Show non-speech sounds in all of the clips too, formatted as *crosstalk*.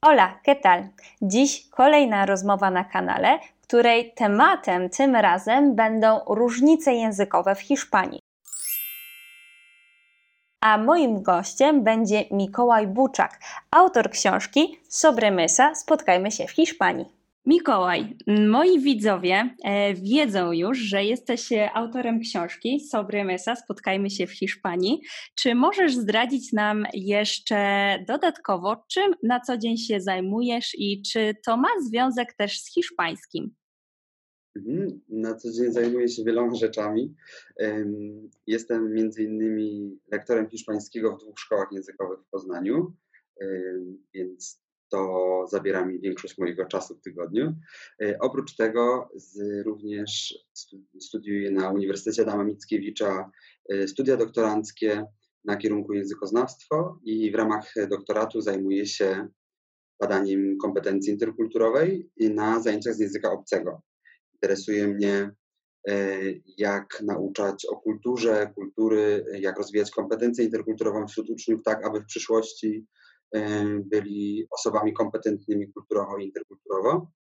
Hola, ¿qué tal? Dziś kolejna rozmowa na kanale, której tematem tym razem będą różnice językowe w Hiszpanii. A moim gościem będzie Mikołaj Buczak, autor książki Sobremesa Spotkajmy się w Hiszpanii. Mikołaj, moi widzowie e, wiedzą już, że jesteś e, autorem książki Sobremesa Spotkajmy się w Hiszpanii. Czy możesz zdradzić nam jeszcze dodatkowo, czym na co dzień się zajmujesz i czy to ma związek też z hiszpańskim? Mhm. Na co dzień zajmuję się wieloma rzeczami. Jestem między innymi lektorem hiszpańskiego w dwóch szkołach językowych w Poznaniu, więc to zabiera mi większość mojego czasu w tygodniu. E, oprócz tego z, również studiuję na Uniwersytecie Adama Mickiewicza e, studia doktoranckie na kierunku językoznawstwo i w ramach doktoratu zajmuję się badaniem kompetencji interkulturowej na zajęciach z języka obcego. Interesuje mnie, e, jak nauczać o kulturze, kultury, jak rozwijać kompetencję interkulturową wśród uczniów, tak aby w przyszłości byli osobami kompetentnymi kulturowo i interkulturowo.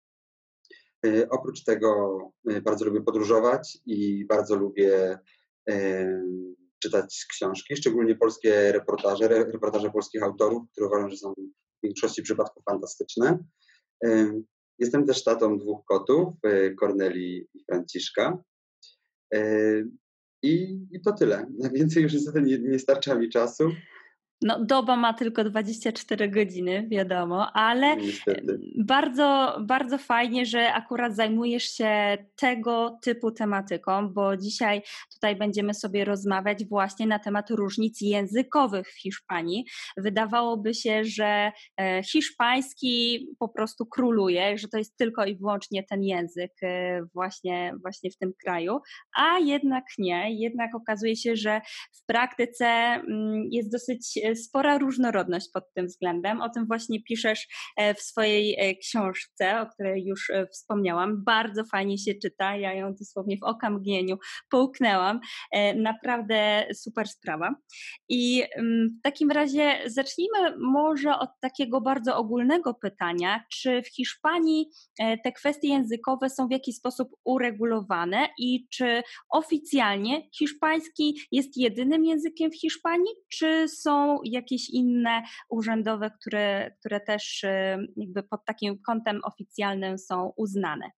E, oprócz tego e, bardzo lubię podróżować i bardzo lubię czytać książki, szczególnie polskie reportaże, reportaże polskich autorów, które uważam, że są w większości przypadków fantastyczne. Jestem też tatą dwóch kotów, e, Korneli i Franciszka. I, I, to tyle. Na *laughs* więcej już niestety nie, nie starcza mi czasu. No, doba ma tylko 24 godziny, wiadomo, ale Niestety. bardzo, bardzo fajnie, że akurat zajmujesz się tego typu tematyką, bo dzisiaj tutaj będziemy sobie rozmawiać właśnie na temat różnic językowych w Hiszpanii. Wydawałoby się, że e, hiszpański po prostu króluje, że to jest tylko i wyłącznie ten język e, właśnie, właśnie w tym kraju, a jednak nie. Jednak okazuje się, że w praktyce mm, jest dosyć spora różnorodność pod tym względem. O tym właśnie piszesz e, w swojej e, książce, o której już e, wspomniałam. Bardzo fajnie się czyta, ja ją dosłownie w okamgnieniu połknęłam. Naprawdę super sprawa. I mm, w takim razie zacznijmy może od takiego bardzo ogólnego pytania, czy w Hiszpanii te kwestie językowe są w jakiś sposób uregulowane i czy oficjalnie hiszpański jest jedynym językiem w Hiszpanii, czy są jakieś inne urzędowe, które, które też y, jakby pod takim kątem oficjalnym są uznane.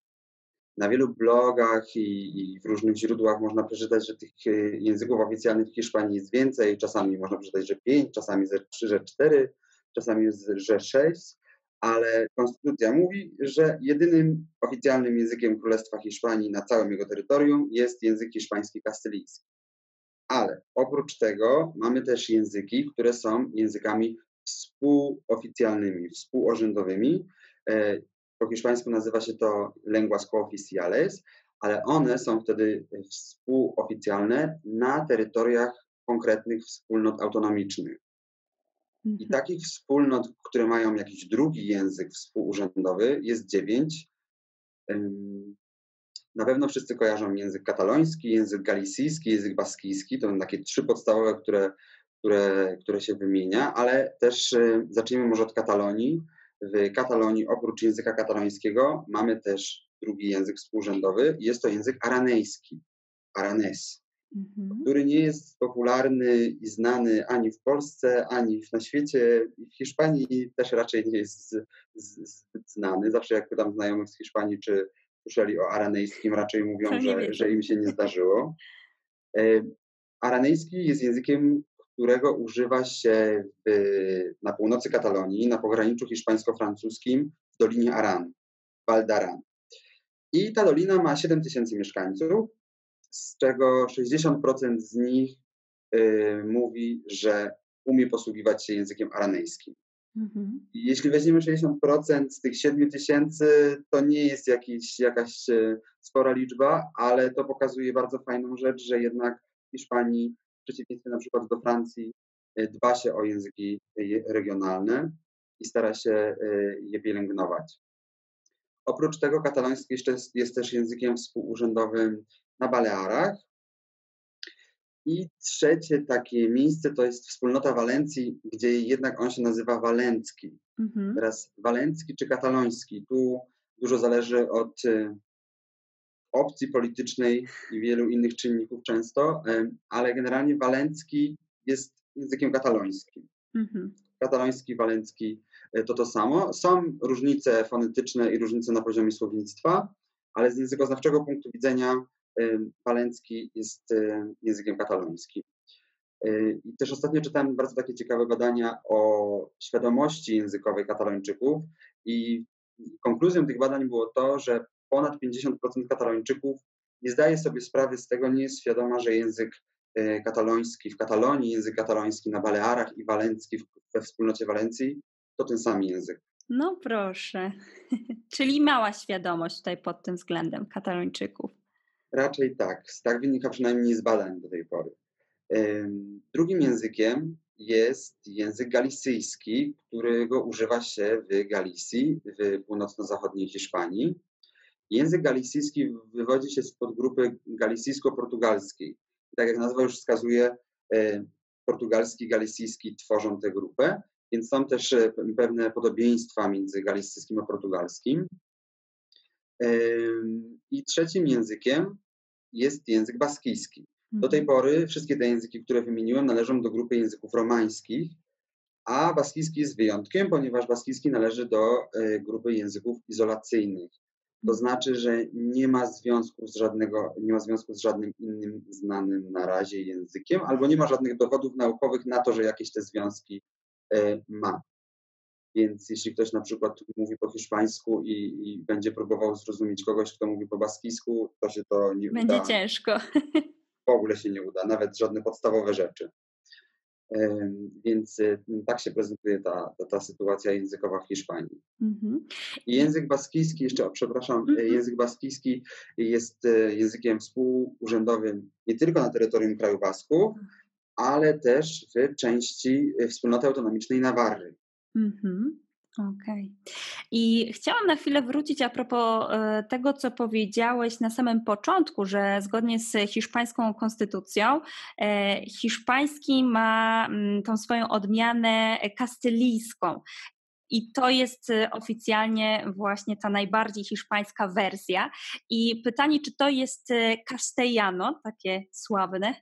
Na wielu blogach i, i, w różnych źródłach można przeczytać, że tych y, języków oficjalnych w Hiszpanii jest więcej. Czasami można przeczytać, że pięć, czasami że trzy, że cztery, czasami że sześć, ale konstytucja mówi, że jedynym oficjalnym językiem Królestwa Hiszpanii na całym jego terytorium jest język hiszpański kastylijski. Ale oprócz tego mamy też języki, które są językami współoficjalnymi, współurzędowymi. E, po hiszpańsku nazywa się to lenguas cooficiales, ale one są wtedy współoficjalne na terytoriach konkretnych wspólnot autonomicznych. I mhm. takich wspólnot, które mają jakiś drugi język współurzędowy, jest dziewięć. Na pewno wszyscy kojarzą język kataloński, język galicyjski, język baskijski. To są takie trzy podstawowe, które, które, które się wymienia, ale też y, zacznijmy może od Katalonii. W Katalonii oprócz języka katalońskiego mamy też drugi język współrzędowy. Jest to język aranejski, aranes, mhm. który nie jest popularny i znany ani w Polsce, ani na świecie. W Hiszpanii też raczej nie jest zbyt znany. Zawsze jak pytam znajomych z Hiszpanii, czy słyszeli o aranejskim, raczej mówią, że, że im się nie zdarzyło. E, aranejski jest językiem, którego używa się w, na północy Katalonii, na pograniczu hiszpańsko-francuskim, w Dolinie Aran, Val d'Aran. I ta dolina ma 7 tysięcy mieszkańców, z czego 60% z nich y, mówi, że umie posługiwać się językiem aranejskim. Mhm. Jeśli weźmiemy 60% z tych 7 tysięcy, to nie jest jakiś, jakaś e, spora liczba, ale to pokazuje bardzo fajną rzecz, że jednak w Hiszpanii, w przeciwieństwie na przykład do Francji, e, dba się o języki regionalne i stara się e, je pielęgnować. Oprócz tego kataloński jest też językiem współurzędowym na Balearach I trzecie takie miejsce to jest wspólnota Walencji, gdzie jednak on się nazywa Walencki. Mhm. Teraz Walencki czy kataloński, tu dużo zależy od y, opcji politycznej i wielu innych czynników często, ale generalnie Walencki jest językiem katalońskim. Mhm. Kataloński, walencki e, to to samo. Są różnice fonetyczne i różnice na poziomie słownictwa, ale z językoznawczego punktu widzenia walencki jest e, językiem katalońskim. E, I też ostatnio czytałem bardzo takie ciekawe badania o świadomości językowej katalończyków i konkluzją tych badań było to, że ponad 50% katalończyków nie zdaje sobie sprawy z tego, nie jest świadoma, że język e, kataloński w Katalonii, język kataloński na Balearach i walencki we wspólnocie Walencji to ten sam język. No proszę. *laughs* Czyli mała świadomość tutaj pod tym względem katalończyków. Raczej tak. Tak wynika przynajmniej z badań do tej pory. Drugim językiem jest język galicyjski, którego używa się w Galicji, w północno-zachodniej Hiszpanii. Język galicyjski wywodzi się z podgrupy galicyjsko-portugalskiej. Tak jak nazwa już wskazuje, e, portugalski i galicyjski tworzą tę grupę, więc są też e, pewne podobieństwa między galicyjskim a portugalskim. I trzecim językiem jest język baskijski. Do tej mhm. pory wszystkie te języki, które wymieniłem, należą do grupy języków romańskich, a baskijski jest wyjątkiem, ponieważ baskijski należy do e, grupy języków izolacyjnych. To znaczy, że nie ma związku z żadnego, nie ma związku z żadnym innym znanym na razie językiem, albo nie ma żadnych dowodów naukowych na to, że jakieś te związki e, ma. Więc jeśli ktoś na przykład mówi po hiszpańsku i, i, będzie próbował zrozumieć kogoś, kto mówi po baskijsku, to się to nie będzie uda. Będzie ciężko. W ogóle się nie uda, nawet żadne podstawowe rzeczy. Więc y, tak się prezentuje ta, ta, ta sytuacja językowa w Hiszpanii. Mm-hmm. Język baskijski, jeszcze przepraszam, mm-hmm. język baskijski jest y, językiem współurzędowym nie tylko na terytorium kraju Basków, ale też w części wspólnoty autonomicznej Nawarry. Mm-hmm. Okej. Okay. I chciałam na chwilę wrócić a propos e, tego, co powiedziałeś na samym początku, że zgodnie z hiszpańską konstytucją, e, hiszpański ma mm, tą swoją odmianę kastylijską. I to jest e, oficjalnie właśnie ta najbardziej hiszpańska wersja. I pytanie, czy to jest castellano, takie sławne?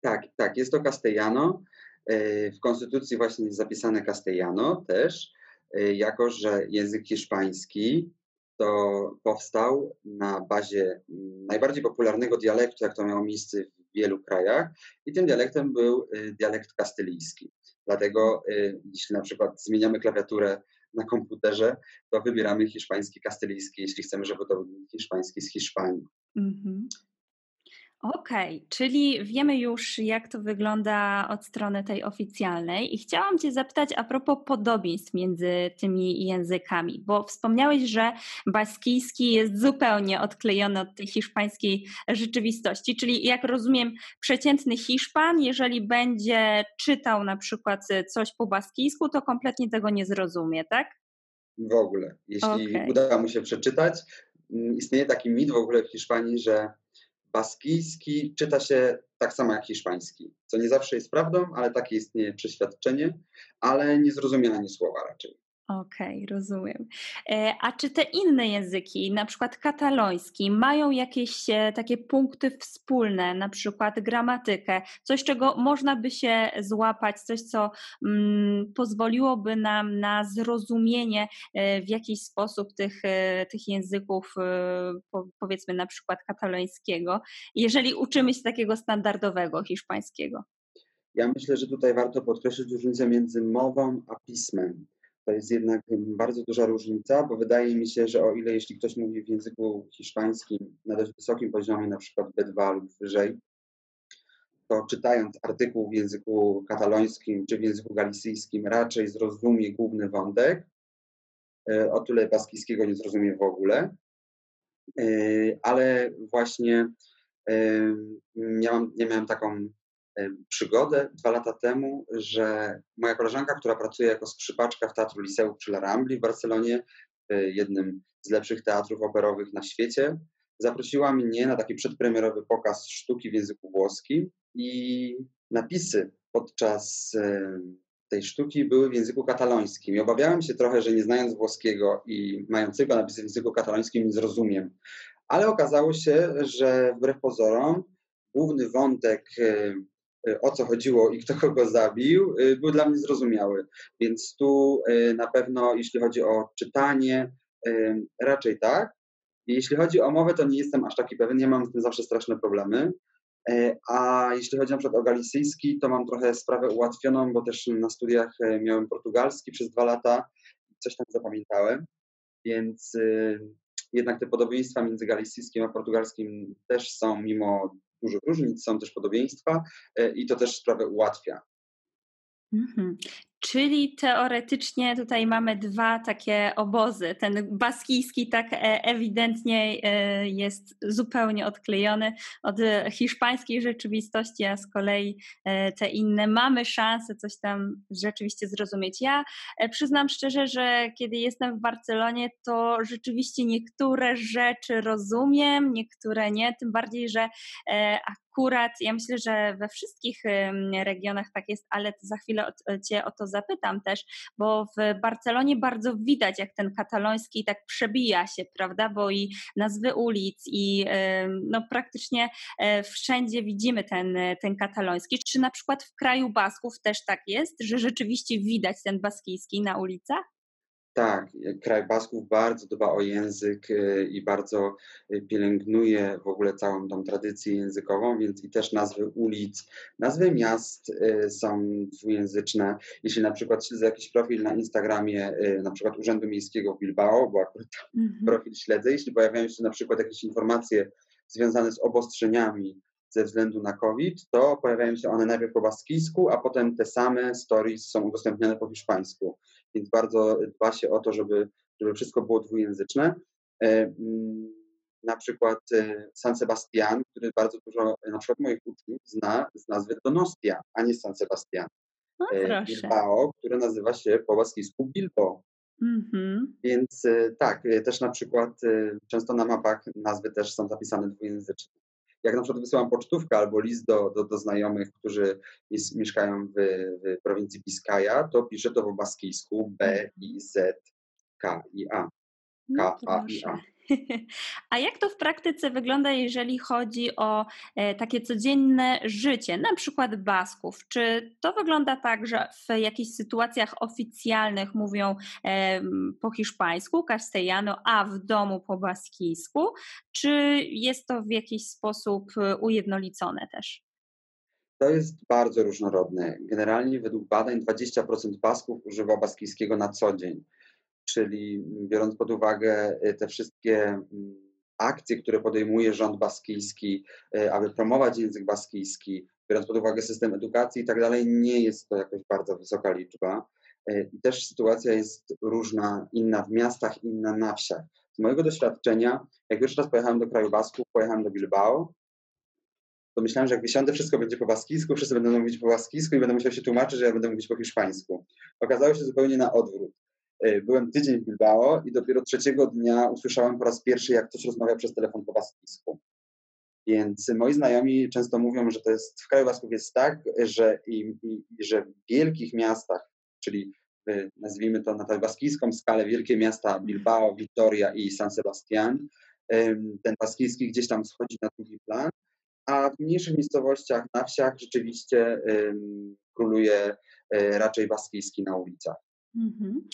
Tak, tak, jest to castellano. E, w konstytucji właśnie jest zapisane castellano też, e, jako że język hiszpański to powstał na bazie najbardziej popularnego dialektu, jak to miało miejsce w wielu krajach, i tym dialektem był e, dialekt kastylijski. Dlatego jeśli na przykład zmieniamy klawiaturę na komputerze, to wybieramy hiszpański kastylijski, jeśli chcemy, żeby to był hiszpański z Hiszpanii. Mm -hmm. Okej, okay, czyli wiemy już, jak to wygląda od strony tej oficjalnej, i chciałam Cię zapytać a propos podobieństw między tymi językami, bo wspomniałeś, że baskijski jest zupełnie odklejony od tej hiszpańskiej rzeczywistości, czyli jak rozumiem, przeciętny Hiszpan, jeżeli będzie czytał na przykład coś po baskijsku, to kompletnie tego nie zrozumie, tak? W ogóle. Jeśli okay. uda mu się przeczytać, mm, istnieje taki mit w ogóle w Hiszpanii, że baskijski czyta się tak samo jak hiszpański, co nie zawsze jest prawdą, ale takie istnieje przeświadczenie, ale nie zrozumiane ani słowa raczej. Okej, okay, rozumiem. E, a czy te inne języki, na przykład kataloński, mają jakieś e, takie punkty wspólne, na przykład gramatykę, coś, czego można by się złapać, coś, co mm, pozwoliłoby nam na zrozumienie e, w jakiś sposób tych, tych języków, powiedzmy na przykład katalońskiego, jeżeli uczymy się takiego standardowego hiszpańskiego? Ja myślę, że tutaj warto podkreślić różnicę między mową a pismem. To jest jednak bardzo duża różnica, bo wydaje mi się, że o ile jeśli ktoś mówi w języku hiszpańskim na dość wysokim poziomie, na przykład B2 lub wyżej, to czytając artykuł w języku katalońskim czy w języku galicyjskim raczej zrozumie główny wątek, e, o tyle baskijskiego nie zrozumie w ogóle. E, ale właśnie e, miałam, nie miałem taką przygodę dwa lata temu, że moja koleżanka, która pracuje jako skrzypaczka w Teatru Liceum przy La Rambli w Barcelonie, jednym z lepszych teatrów operowych na świecie, zaprosiła mnie na taki przedpremierowy pokaz sztuki w języku włoskim i napisy podczas tej sztuki były w języku katalońskim. I obawiałem się trochę, że nie znając włoskiego i mając napisy w języku katalońskim nie zrozumiem. Ale okazało się, że wbrew pozorom główny wątek, o co chodziło i kto kogo zabił, e, był dla mnie zrozumiały. Więc tu na pewno, jeśli chodzi o czytanie, raczej tak. Jeśli chodzi o mowę, to nie jestem aż taki pewien, nie mam z tym zawsze straszne problemy. A jeśli chodzi na przykład o galicyjski, to mam trochę sprawę ułatwioną, bo też na studiach miałem portugalski przez dwa lata, coś tam zapamiętałem, więc jednak te podobieństwa między galicyjskim a portugalskim też są, mimo dużych różnic, są też podobieństwa e, i to też sprawę ułatwia. Czyli teoretycznie tutaj mamy dwa takie obozy. Ten baskijski tak e, ewidentnie e, jest zupełnie odklejony od hiszpańskiej rzeczywistości, a z kolei e, te inne mamy szansę coś tam rzeczywiście zrozumieć. Ja przyznam szczerze, że kiedy jestem w Barcelonie, to rzeczywiście niektóre rzeczy rozumiem, niektóre nie, tym bardziej, że akurat ja myślę, że we wszystkich regionach tak jest, ale za chwilę Cię o to zapytam też, bo w Barcelonie bardzo widać, jak ten kataloński tak przebija się, prawda, bo i nazwy ulic i no praktycznie e, wszędzie widzimy ten, ten kataloński. Czy na przykład w kraju Basków też tak jest, że rzeczywiście widać ten baskijski na ulicach? Tak, kraj Basków bardzo dba o język y, i bardzo y, pielęgnuje w ogóle całą tą tradycję językową, więc i też nazwy ulic, nazwy miast są dwujęzyczne. Jeśli na przykład śledzę jakiś profil na Instagramie, na przykład Urzędu Miejskiego w Bilbao, bo akurat mhm. profil śledzę, jeśli pojawiają się na przykład jakieś informacje związane z obostrzeniami ze względu na COVID, to pojawiają się one najpierw po baskijsku, a potem te same stories są udostępniane po hiszpańsku więc bardzo dba się o to, żeby, żeby wszystko było dwujęzyczne. E, mm, na przykład e, San Sebastian, który bardzo dużo na przykład moich uczniów zna z nazwy Donostia, a nie San Sebastian. No, e, Bilbao, które nazywa się po baskijsku Bilbo. Mm-hmm. Więc tak, też na przykład często na mapach nazwy też są zapisane dwujęzyczne jak na przykład wysyłam pocztówkę albo list do, do, do znajomych, którzy jest, mieszkają w, w prowincji Biskaja, to piszę to w baskijsku B, I, Z, K, I, A. K, A, I, A. *laughs* A jak to w praktyce wygląda, jeżeli chodzi o e, takie codzienne życie, na przykład Basków? Czy to wygląda tak, że w jakichś sytuacjach oficjalnych mówią po hiszpańsku, castellano, a w domu po baskijsku? Czy jest to w jakiś sposób e, ujednolicone też? To jest bardzo różnorodne. Generalnie według badań 20% Basków używa baskijskiego na co dzień czyli biorąc pod uwagę y, te wszystkie mm, akcje, które podejmuje rząd baskijski, y, aby promować język baskijski, biorąc pod uwagę system edukacji i tak dalej, nie jest to jakoś bardzo wysoka liczba. Y, I też sytuacja jest różna, inna w miastach, inna na wsiach. Z mojego doświadczenia, jak pierwszy raz pojechałem do kraju Basków, pojechałem do Bilbao, to myślałem, że jak wysiądę, wszystko będzie po baskijsku, wszyscy będą mówić po baskijsku i będę musiał się tłumaczyć, że ja będę mówić po hiszpańsku. Okazało się zupełnie na odwrót. E, byłem tydzień w Bilbao i dopiero trzeciego dnia usłyszałem po raz pierwszy, jak ktoś rozmawia przez telefon po baskijsku. Więc moi znajomi często mówią, że to jest w kraju Basków jest tak, że, i, i, że w wielkich miastach, czyli w, nazwijmy to na tę baskijską skalę, wielkie miasta Bilbao, Vitoria i San Sebastian, ten baskijski gdzieś tam schodzi na drugi plan, a w mniejszych miejscowościach, na wsiach rzeczywiście króluje e, raczej baskijski na ulicach. Mhm.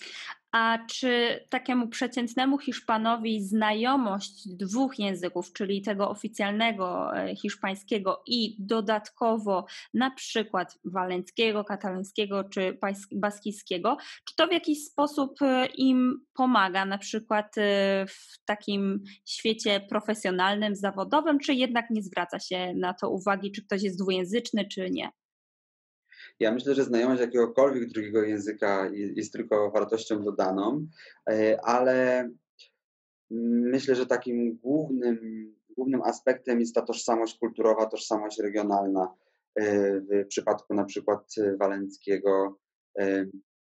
A czy takiemu przeciętnemu Hiszpanowi znajomość dwóch języków, czyli tego oficjalnego e, hiszpańskiego i dodatkowo na przykład walenckiego, katalońskiego czy baskijskiego, czy to w jakiś sposób e, im pomaga, na przykład e, w takim świecie profesjonalnym, zawodowym, czy jednak nie zwraca się na to uwagi, czy ktoś jest dwujęzyczny, czy nie? Ja myślę, że znajomość jakiegokolwiek drugiego języka jest tylko wartością dodaną, e, ale myślę, że takim głównym, głównym aspektem jest ta tożsamość kulturowa, tożsamość regionalna. E, w przypadku na przykład walenckiego,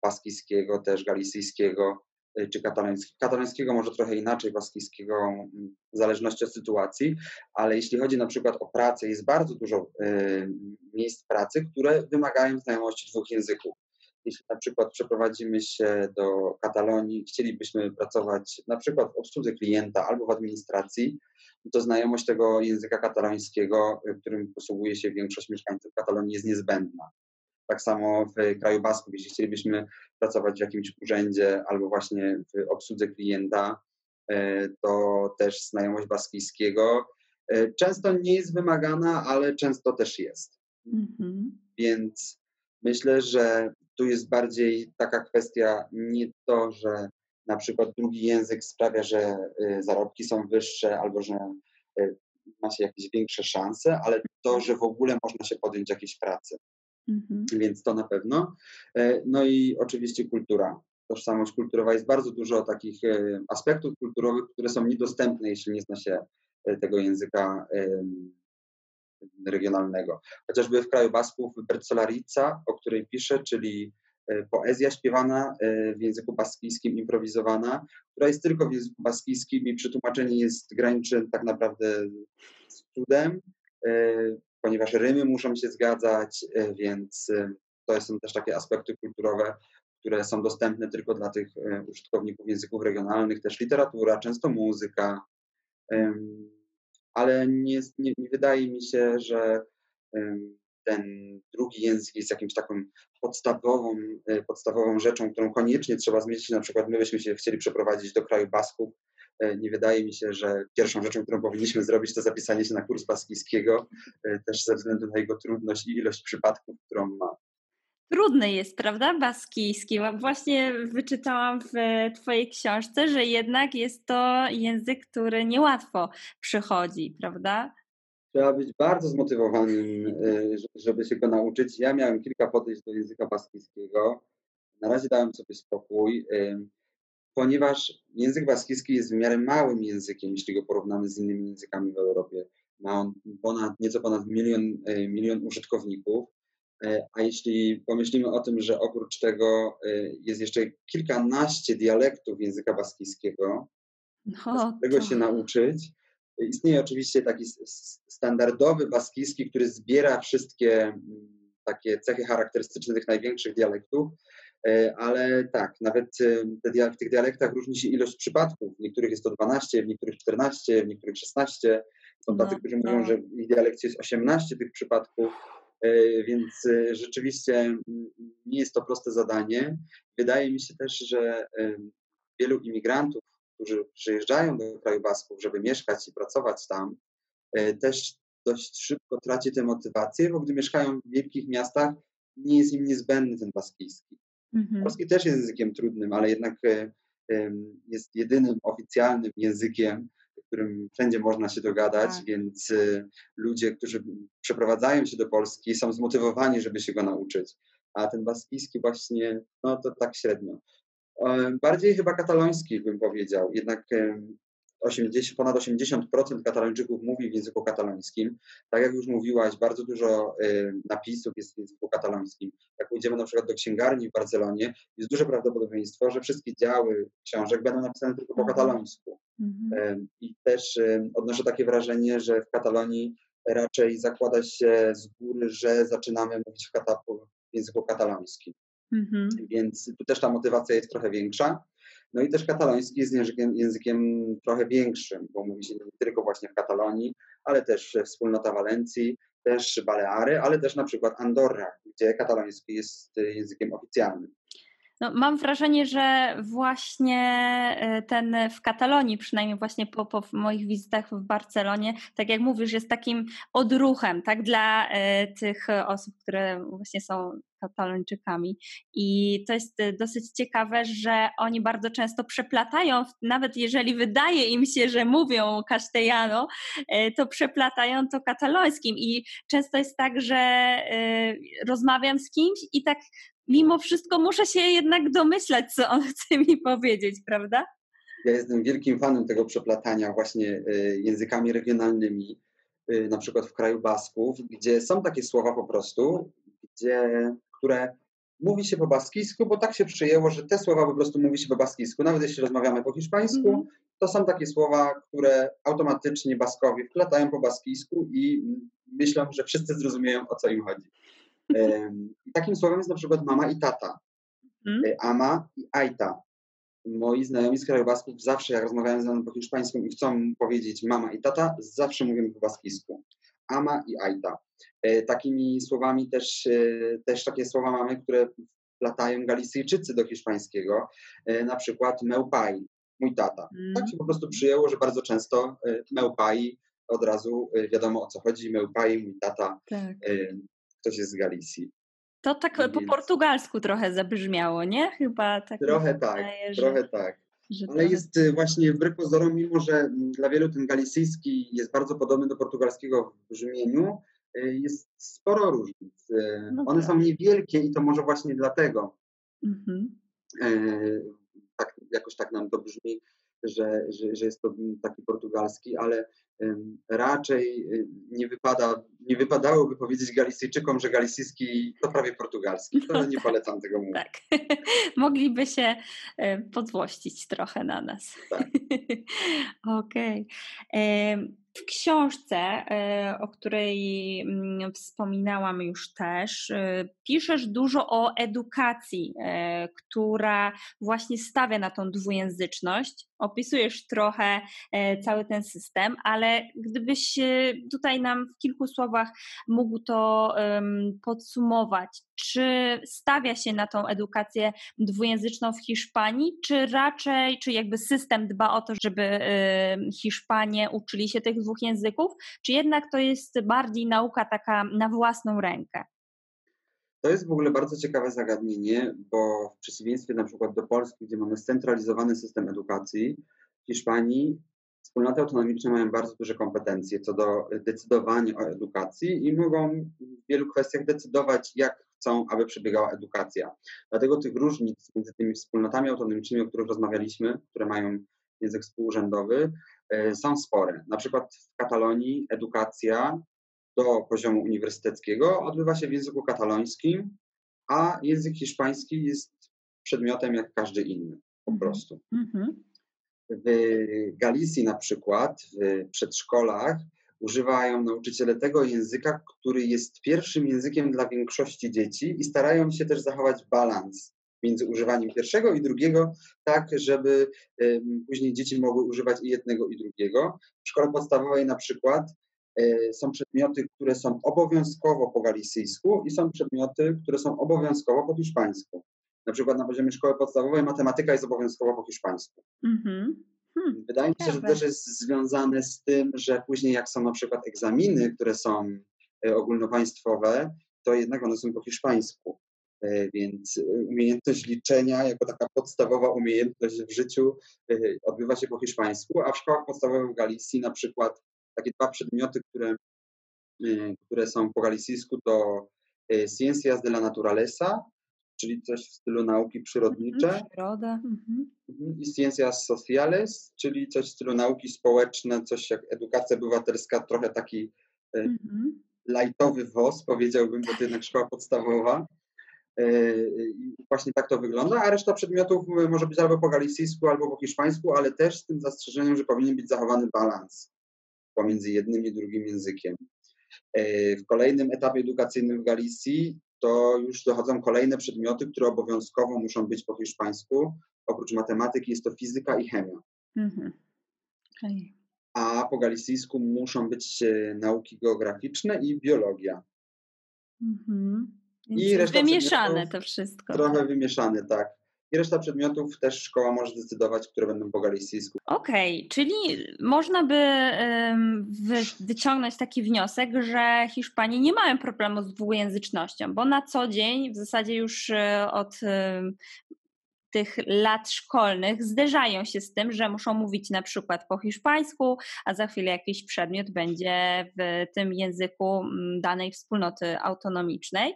baskijskiego, też galicyjskiego, czy katalońskiego. Katalońskiego może trochę inaczej, baskijskiego mm, w zależności od sytuacji, ale jeśli chodzi na przykład o pracę, jest bardzo dużo miejsc pracy, które wymagają znajomości dwóch języków. Jeśli na przykład przeprowadzimy się do Katalonii, chcielibyśmy pracować na przykład w obsłudze klienta albo w administracji, to znajomość tego języka katalońskiego, którym posługuje się większość mieszkańców Katalonii, jest niezbędna. Tak samo w kraju Basków, jeśli chcielibyśmy pracować w jakimś urzędzie albo właśnie w obsłudze klienta, e, to też znajomość baskijskiego e, często nie jest wymagana, ale często też jest. Mhm. Więc myślę, że tu jest bardziej taka kwestia nie to, że na przykład drugi język sprawia, że y, zarobki są wyższe albo że ma się jakieś większe szanse, ale to, że w ogóle można się podjąć jakiejś pracy. Mhm. Więc to na pewno. E, no i oczywiście kultura. Tożsamość kulturowa jest bardzo dużo takich e, aspektów kulturowych, które są niedostępne, jeśli nie zna się e, tego języka regionalnego. Chociażby w kraju Basków Bercolarica, o której piszę, czyli poezja śpiewana w języku baskijskim, improwizowana, która jest tylko w języku baskijskim i przetłumaczenie jest graniczy tak naprawdę z cudem, ponieważ rymy muszą się zgadzać, więc to są też takie aspekty kulturowe, które są dostępne tylko dla tych użytkowników języków regionalnych, też literatura, często muzyka, ale nie, nie, nie wydaje mi się, że ten drugi język jest jakimś taką podstawową, e, podstawową rzeczą, którą koniecznie trzeba zmienić. Na przykład my byśmy się chcieli przeprowadzić do kraju Basków. E, nie wydaje mi się, że pierwszą rzeczą, którą powinniśmy zrobić, to zapisanie się na kurs baskijskiego, e, też ze względu na jego trudność i ilość przypadków, którą ma. Trudny jest, prawda, baskijski? Właśnie wyczytałam w Twojej książce, że jednak jest to język, który niełatwo przychodzi, prawda? trzeba być bardzo zmotywowanym, y, żeby się go nauczyć. Ja miałem kilka podejść do języka baskijskiego. Na razie dałem sobie spokój, ponieważ język baskijski jest w miarę małym językiem, jeśli go porównamy z innymi językami w Europie. Ma on ponad, nieco ponad milion, y, milion użytkowników. A jeśli pomyślimy o tym, że oprócz tego jest jeszcze kilkanaście dialektów języka baskijskiego, no, z tego to... się nauczyć, Istnieje oczywiście taki standardowy baskijski, który zbiera wszystkie mm, takie cechy charakterystyczne tych największych dialektów, e, ale tak, nawet e, w tych dialektach różni się ilość przypadków. W niektórych jest to 12, w niektórych 14, w niektórych 16. Są tacy, no, którzy mówią, no. że w ich dialekcie jest 18 tych przypadków, e, więc rzeczywiście nie jest to proste zadanie. Wydaje mi się też, że wielu imigrantów którzy przyjeżdżają do kraju Basków, żeby mieszkać i pracować tam, e, też dość szybko traci tę motywację, bo gdy mieszkają w wielkich miastach, nie jest im niezbędny ten baskijski. Mhm. Polski też jest językiem trudnym, ale jednak e, jest jedynym oficjalnym językiem, którym wszędzie można się dogadać, tak. więc e, ludzie, którzy przeprowadzają się do Polski, są zmotywowani, żeby się go nauczyć. A ten baskijski właśnie, no to tak średnio. Bardziej chyba katalońskich bym powiedział. Jednak 80, ponad 80% katalończyków mówi w języku katalońskim. Tak jak już mówiłaś, bardzo dużo napisów jest w języku katalońskim. Jak pójdziemy na przykład do księgarni w Barcelonie, jest duże prawdopodobieństwo, że wszystkie działy książek będą napisane tylko po mhm. katalońsku. Mhm. I też odnoszę takie wrażenie, że w Katalonii raczej zakłada się z góry, że zaczynamy mówić w, kata- w języku katalońskim. Mhm. Więc tu też ta motywacja jest trochę większa. No i też kataloński jest językiem, językiem trochę większym, bo mówi się nie tylko właśnie w Katalonii, ale też wspólnota Walencji, też Baleary, ale też na przykład Andorra, gdzie kataloński jest językiem oficjalnym. No, mam wrażenie, że właśnie e, ten w Katalonii, przynajmniej właśnie po, po moich wizytach w Barcelonie, tak jak mówisz, jest takim odruchem tak, dla e, tych osób, które właśnie są Katalończykami. I to jest e, dosyć ciekawe, że oni bardzo często przeplatają, nawet jeżeli wydaje im się, że mówią castellano, to przeplatają to katalońskim. I często jest tak, że rozmawiam z kimś i tak mimo wszystko muszę się jednak domyślać, co on *laughs* chce mi powiedzieć, prawda? Ja jestem wielkim fanem tego przeplatania właśnie y, językami regionalnymi, y, na przykład w kraju Basków, gdzie są takie słowa po prostu, gdzie, które mówi się po baskijsku, bo tak się przyjęło, że te słowa po prostu mówi się po baskijsku. Nawet jeśli rozmawiamy po hiszpańsku, mm. to są takie słowa, które automatycznie Baskowie wplatają po baskijsku i myślą, że wszyscy zrozumieją, o co im chodzi. Takim słowem jest na przykład mama i tata. Mm. Ama i aita. Moi znajomi z kraju Basków zawsze, jak rozmawiają ze mną po hiszpańsku i chcą powiedzieć mama i tata, zawsze mówimy po baskijsku. Ama i aita. E, takimi słowami też, e, też takie słowa mamy, które wplatają Galicyjczycy do hiszpańskiego, na przykład meupai, mój tata. Mm. Tak się po prostu przyjęło, że bardzo często meupai od razu wiadomo o co chodzi, meupai, mój tata, tak. Ktoś jest z Galicji. To tak Więc... po portugalsku trochę zabrzmiało, nie? Chyba tak. Trochę tak, wydaje, trochę że... tak. Ale jest wwłaśnie wbrew pozorom, mimo że dla wielu ten galicyjski jest bardzo podobny do portugalskiego w brzmieniu, Y, jest sporo różnic. Y, no One tak. są niewielkie i to może właśnie dlatego mhm. Y, tak, jakoś tak nam to brzmi, że, że, że jest to taki portugalski, ale raczej nie, wypada, nie wypadałoby powiedzieć Galicyjczykom, że galicyjski to prawie portugalski. To no nie tak. *laughs* polecam tego mówić. Tak. *laughs* Mogliby się podwłościć trochę na nas. Tak. *laughs* Okej. Okay. W książce, e, o której mm, wspominałam już też, e, piszesz dużo o edukacji, e, która właśnie stawia na tą dwujęzyczność. Opisujesz trochę cały ten system, ale gdybyś tutaj nam w kilku słowach mógł to podsumować, czy stawia się na tą edukację dwujęzyczną w Hiszpanii, czy raczej, czy jakby system dba o to, żeby Hiszpanie uczyli się tych dwóch języków, czy jednak to jest bardziej nauka taka na własną rękę? To jest w ogóle bardzo ciekawe zagadnienie, bo w przeciwieństwie na przykład do Polski, gdzie mamy scentralizowany system edukacji, w Hiszpanii wspólnoty autonomiczne mają bardzo duże kompetencje co do decydowania o edukacji i mogą w wielu kwestiach decydować, jak chcą, aby przebiegała edukacja. Dlatego tych różnic między tymi wspólnotami autonomicznymi, o których rozmawialiśmy, które mają język współurzędowy, e, są spore. Na przykład w Katalonii edukacja do poziomu uniwersyteckiego odbywa się w języku katalońskim, a język hiszpański jest przedmiotem jak każdy inny, po mhm. prostu. Mhm. W Galicji na przykład, w przedszkolach, używają nauczyciele tego języka, który jest pierwszym językiem dla większości dzieci i starają się też zachować balans między używaniem pierwszego i drugiego, tak żeby później dzieci mogły używać i jednego i drugiego. W szkole podstawowej na przykład są przedmioty, które są obowiązkowo po galicyjsku i są przedmioty, które są obowiązkowo po hiszpańsku. Na przykład na poziomie szkoły podstawowej matematyka jest obowiązkowa po hiszpańsku. Mm-hmm. Hmm, Wydaje mi się, że to też jest związane z tym, że później jak są na przykład egzaminy, które są e, ogólnopaństwowe, to jednak one są po hiszpańsku. E, więc e, umiejętność liczenia jako taka podstawowa umiejętność w życiu odbywa się po hiszpańsku, a w szkołach podstawowych w Galicji na przykład takie dwa przedmioty, które, które są po galicyjsku to Ciencias de la Naturaleza czyli coś w stylu nauki przyrodnicze. Mhm, przyroda. Mhm. mhm. I ciencias sociales, czyli coś w stylu nauki społeczne, coś jak edukacja obywatelska, trochę taki mhm. lajtowy WOS, powiedziałbym, bo to jednak szkoła podstawowa. I właśnie tak to wygląda, a reszta przedmiotów może być albo po galicyjsku, albo po hiszpańsku, ale też z tym zastrzeżeniem, że powinien być zachowany balans pomiędzy jednym i drugim językiem. E, w kolejnym etapie edukacyjnym w Galicji to już dochodzą kolejne przedmioty, które obowiązkowo muszą być po hiszpańsku. Oprócz matematyki jest to fizyka i chemia. Mhm. Okay. A po galicyjsku muszą być e, nauki geograficzne i biologia. Mhm. I wymieszane to wszystko. Trochę wymieszane, tak. I reszta przedmiotów też szkoła może zdecydować, które będą po galicyjsku. Okej, okay, czyli można by wyciągnąć taki wniosek, że Hiszpanie nie mają problemu z dwujęzycznością, bo na co dzień, w zasadzie już e, od tych lat szkolnych zderzają się z tym, że muszą mówić na przykład po hiszpańsku, a za chwilę jakiś przedmiot będzie w tym języku danej wspólnoty autonomicznej.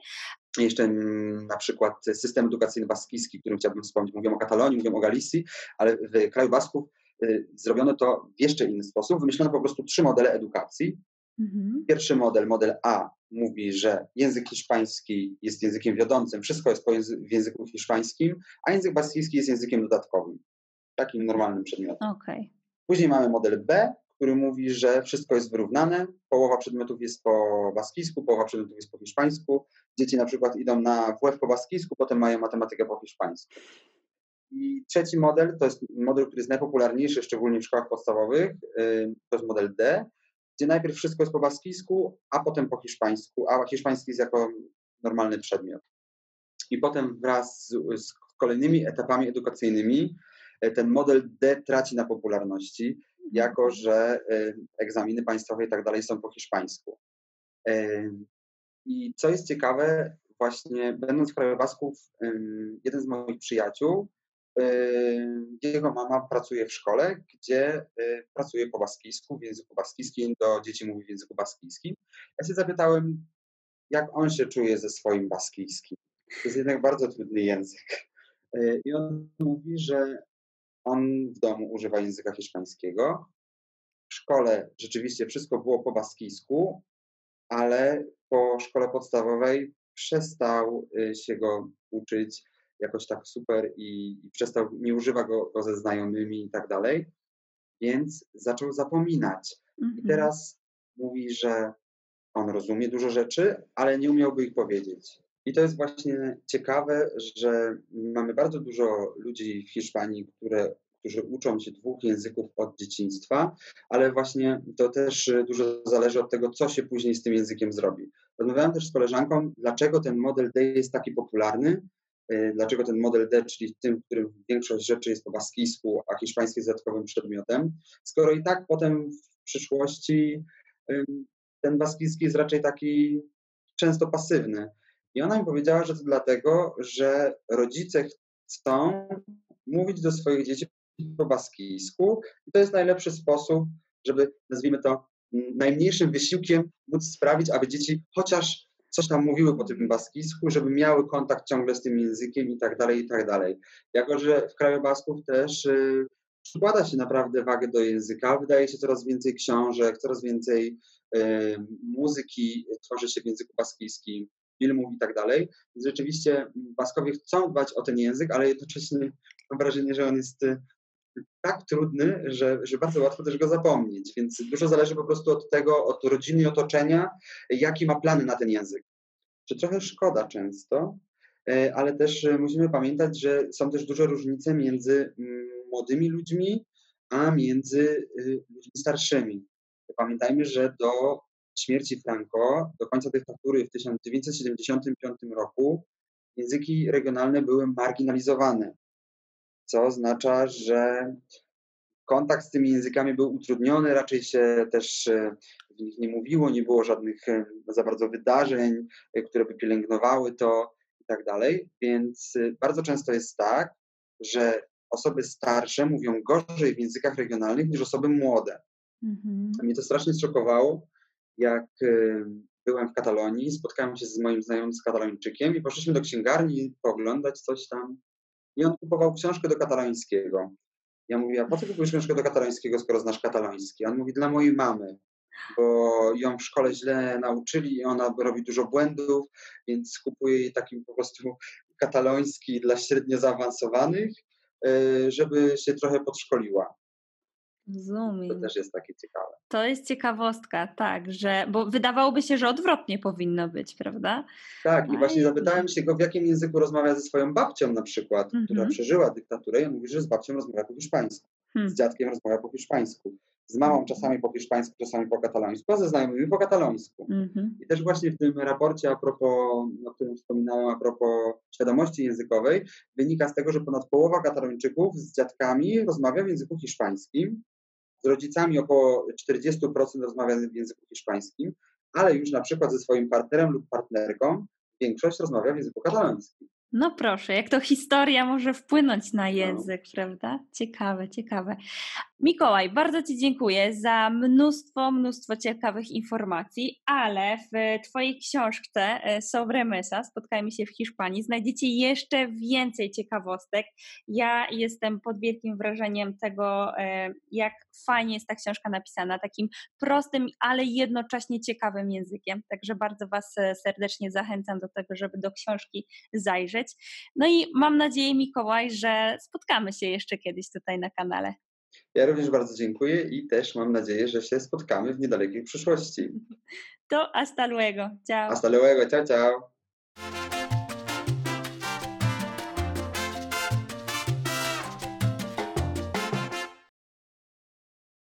Jeszcze mm, na przykład system edukacyjny baskijski, którym chciałbym wspomnieć. Mówią o Katalonii, mówią o Galicji, ale w kraju Basków y, zrobiono to w jeszcze inny sposób. Wymyślono po prostu trzy modele edukacji. Mhm. Pierwszy model, model A, mówi, że język hiszpański jest językiem wiodącym, wszystko jest w języku hiszpańskim, a język baskijski jest językiem dodatkowym, takim normalnym przedmiotem. Okay. Później mamy model B, który mówi, że wszystko jest wyrównane, połowa przedmiotów jest po baskijsku, połowa przedmiotów jest po hiszpańsku. Dzieci na przykład idą na WF po baskijsku, potem mają matematykę po hiszpańsku. I trzeci model, to jest model, który jest najpopularniejszy, szczególnie w szkołach podstawowych, to jest model D, gdzie najpierw wszystko jest po baskijsku, a potem po hiszpańsku, a hiszpański jest jako normalny przedmiot. I potem wraz z, z kolejnymi etapami edukacyjnymi e, ten model D traci na popularności, jako że e, egzaminy państwowe i tak dalej są po hiszpańsku. E, I co jest ciekawe, właśnie będąc w kraju Basków, jeden z moich przyjaciół jego mama pracuje w szkole, gdzie y, pracuje po baskijsku, w języku baskijskim, do dzieci mówi w języku baskijskim. Ja się zapytałem, jak on się czuje ze swoim baskijskim. To jest jednak bardzo trudny język. Y, I on mówi, że on w domu używa języka hiszpańskiego. W szkole rzeczywiście wszystko było po baskijsku, ale po szkole podstawowej przestał y, się go uczyć jakoś tak super i, i przestał, nie używa go, go, ze znajomymi i tak dalej, więc zaczął zapominać. I mhm. teraz mówi, że on rozumie dużo rzeczy, ale nie umiałby ich powiedzieć. I to jest właśnie ciekawe, że mamy bardzo dużo ludzi w Hiszpanii, które, którzy uczą się dwóch języków od dzieciństwa, ale właśnie to też dużo zależy od tego, co się później z tym językiem zrobi. Rozmawiałem też z koleżanką, dlaczego ten model D jest taki popularny, Y, dlaczego ten model D, czyli tym, w którym większość rzeczy jest po baskijsku, a hiszpański jest dodatkowym przedmiotem, skoro i tak potem w przyszłości ten baskijski jest raczej taki często pasywny. I ona mi powiedziała, że to dlatego, że rodzice chcą mówić do swoich dzieci po baskijsku i to jest najlepszy sposób, żeby, nazwijmy to, najmniejszym wysiłkiem móc sprawić, aby dzieci chociaż coś tam mówiły po tym baskijsku, żeby miały kontakt ciągle z tym językiem i tak dalej, i tak dalej. Jako, że w kraju Basków też y, przykłada się naprawdę wagę do języka, wydaje się coraz więcej książek, coraz więcej y, muzyki tworzy się w języku baskijskim, filmów i tak dalej. Więc rzeczywiście Baskowie chcą dbać o ten język, ale jednocześnie mam wrażenie, że on jest y, tak trudny, że, że bardzo łatwo też go zapomnieć. Więc dużo zależy po prostu od tego, od rodziny i otoczenia, jaki ma plany na ten język. Czy trochę szkoda często, e, ale też e, musimy pamiętać, że są też duże różnice między mm, młodymi ludźmi, a między y, ludźmi starszymi. Pamiętajmy, że do śmierci Franco, do końca dyktatury w 1975 roku, języki regionalne były marginalizowane co oznacza, że kontakt z tymi językami był utrudniony, raczej się też e, w nich nie mówiło, nie było żadnych e, za bardzo wydarzeń, e, które by pielęgnowały to i tak dalej. Więc bardzo często jest tak, że osoby starsze mówią gorzej w językach regionalnych niż osoby młode. Mhm. Mnie to strasznie szokowało, jak byłem w Katalonii, spotkałem się z moim znajomym z katalończykiem i poszliśmy do księgarni pooglądać coś tam i on kupował książkę do katalońskiego. Ja mówię, a po co kupujesz książkę do katalońskiego, skoro znasz kataloński? On mówi, dla mojej mamy, bo ją w szkole źle nauczyli i ona robi dużo błędów, więc kupuję jej taki po prostu kataloński dla średnio zaawansowanych, e, żeby się trochę podszkoliła. Rozumiem. To też jest takie ciekawe. To jest ciekawostka, tak, że, bo wydawałoby się, że odwrotnie powinno być, prawda? Tak, i właśnie zapytałem się go, w jakim języku rozmawia ze swoją babcią na przykład, która mhm. przeżyła dyktaturę i on mówi, że z babcią rozmawia po hiszpańsku, hmm. z dziadkiem rozmawia po hiszpańsku, z mamą mhm. czasami po hiszpańsku, czasami po katalońsku, a ze znajomymi po katalońsku. Mhm. I też właśnie w tym raporcie, a propos, o którym wspominałem, a propos świadomości językowej, wynika z tego, że ponad połowa katalończyków z dziadkami rozmawia w języku hiszpańskim, z rodzicami około 40% rozmawia w języku hiszpańskim, ale już na przykład ze swoim partnerem lub partnerką większość rozmawia w języku katalońskim. No proszę, jak to historia może wpłynąć na no. język, no. prawda? Ciekawe, ciekawe. Mikołaj, bardzo Ci dziękuję za mnóstwo, mnóstwo ciekawych informacji, ale w Twojej książce e, Sobre Mesa, Spotkajmy się w Hiszpanii, znajdziecie jeszcze więcej ciekawostek. Ja jestem pod wielkim wrażeniem tego, e, jak fajnie jest ta książka napisana, takim prostym, ale jednocześnie ciekawym językiem. Także bardzo Was e, serdecznie zachęcam do tego, żeby do książki zajrzeć. No i mam nadzieję, Mikołaj, że spotkamy się jeszcze kiedyś tutaj na kanale. Ja również bardzo dziękuję i też mam nadzieję, że się spotkamy w niedalekiej przyszłości. *laughs* To hasta luego. Ciao. Hasta luego. Ciao, ciao.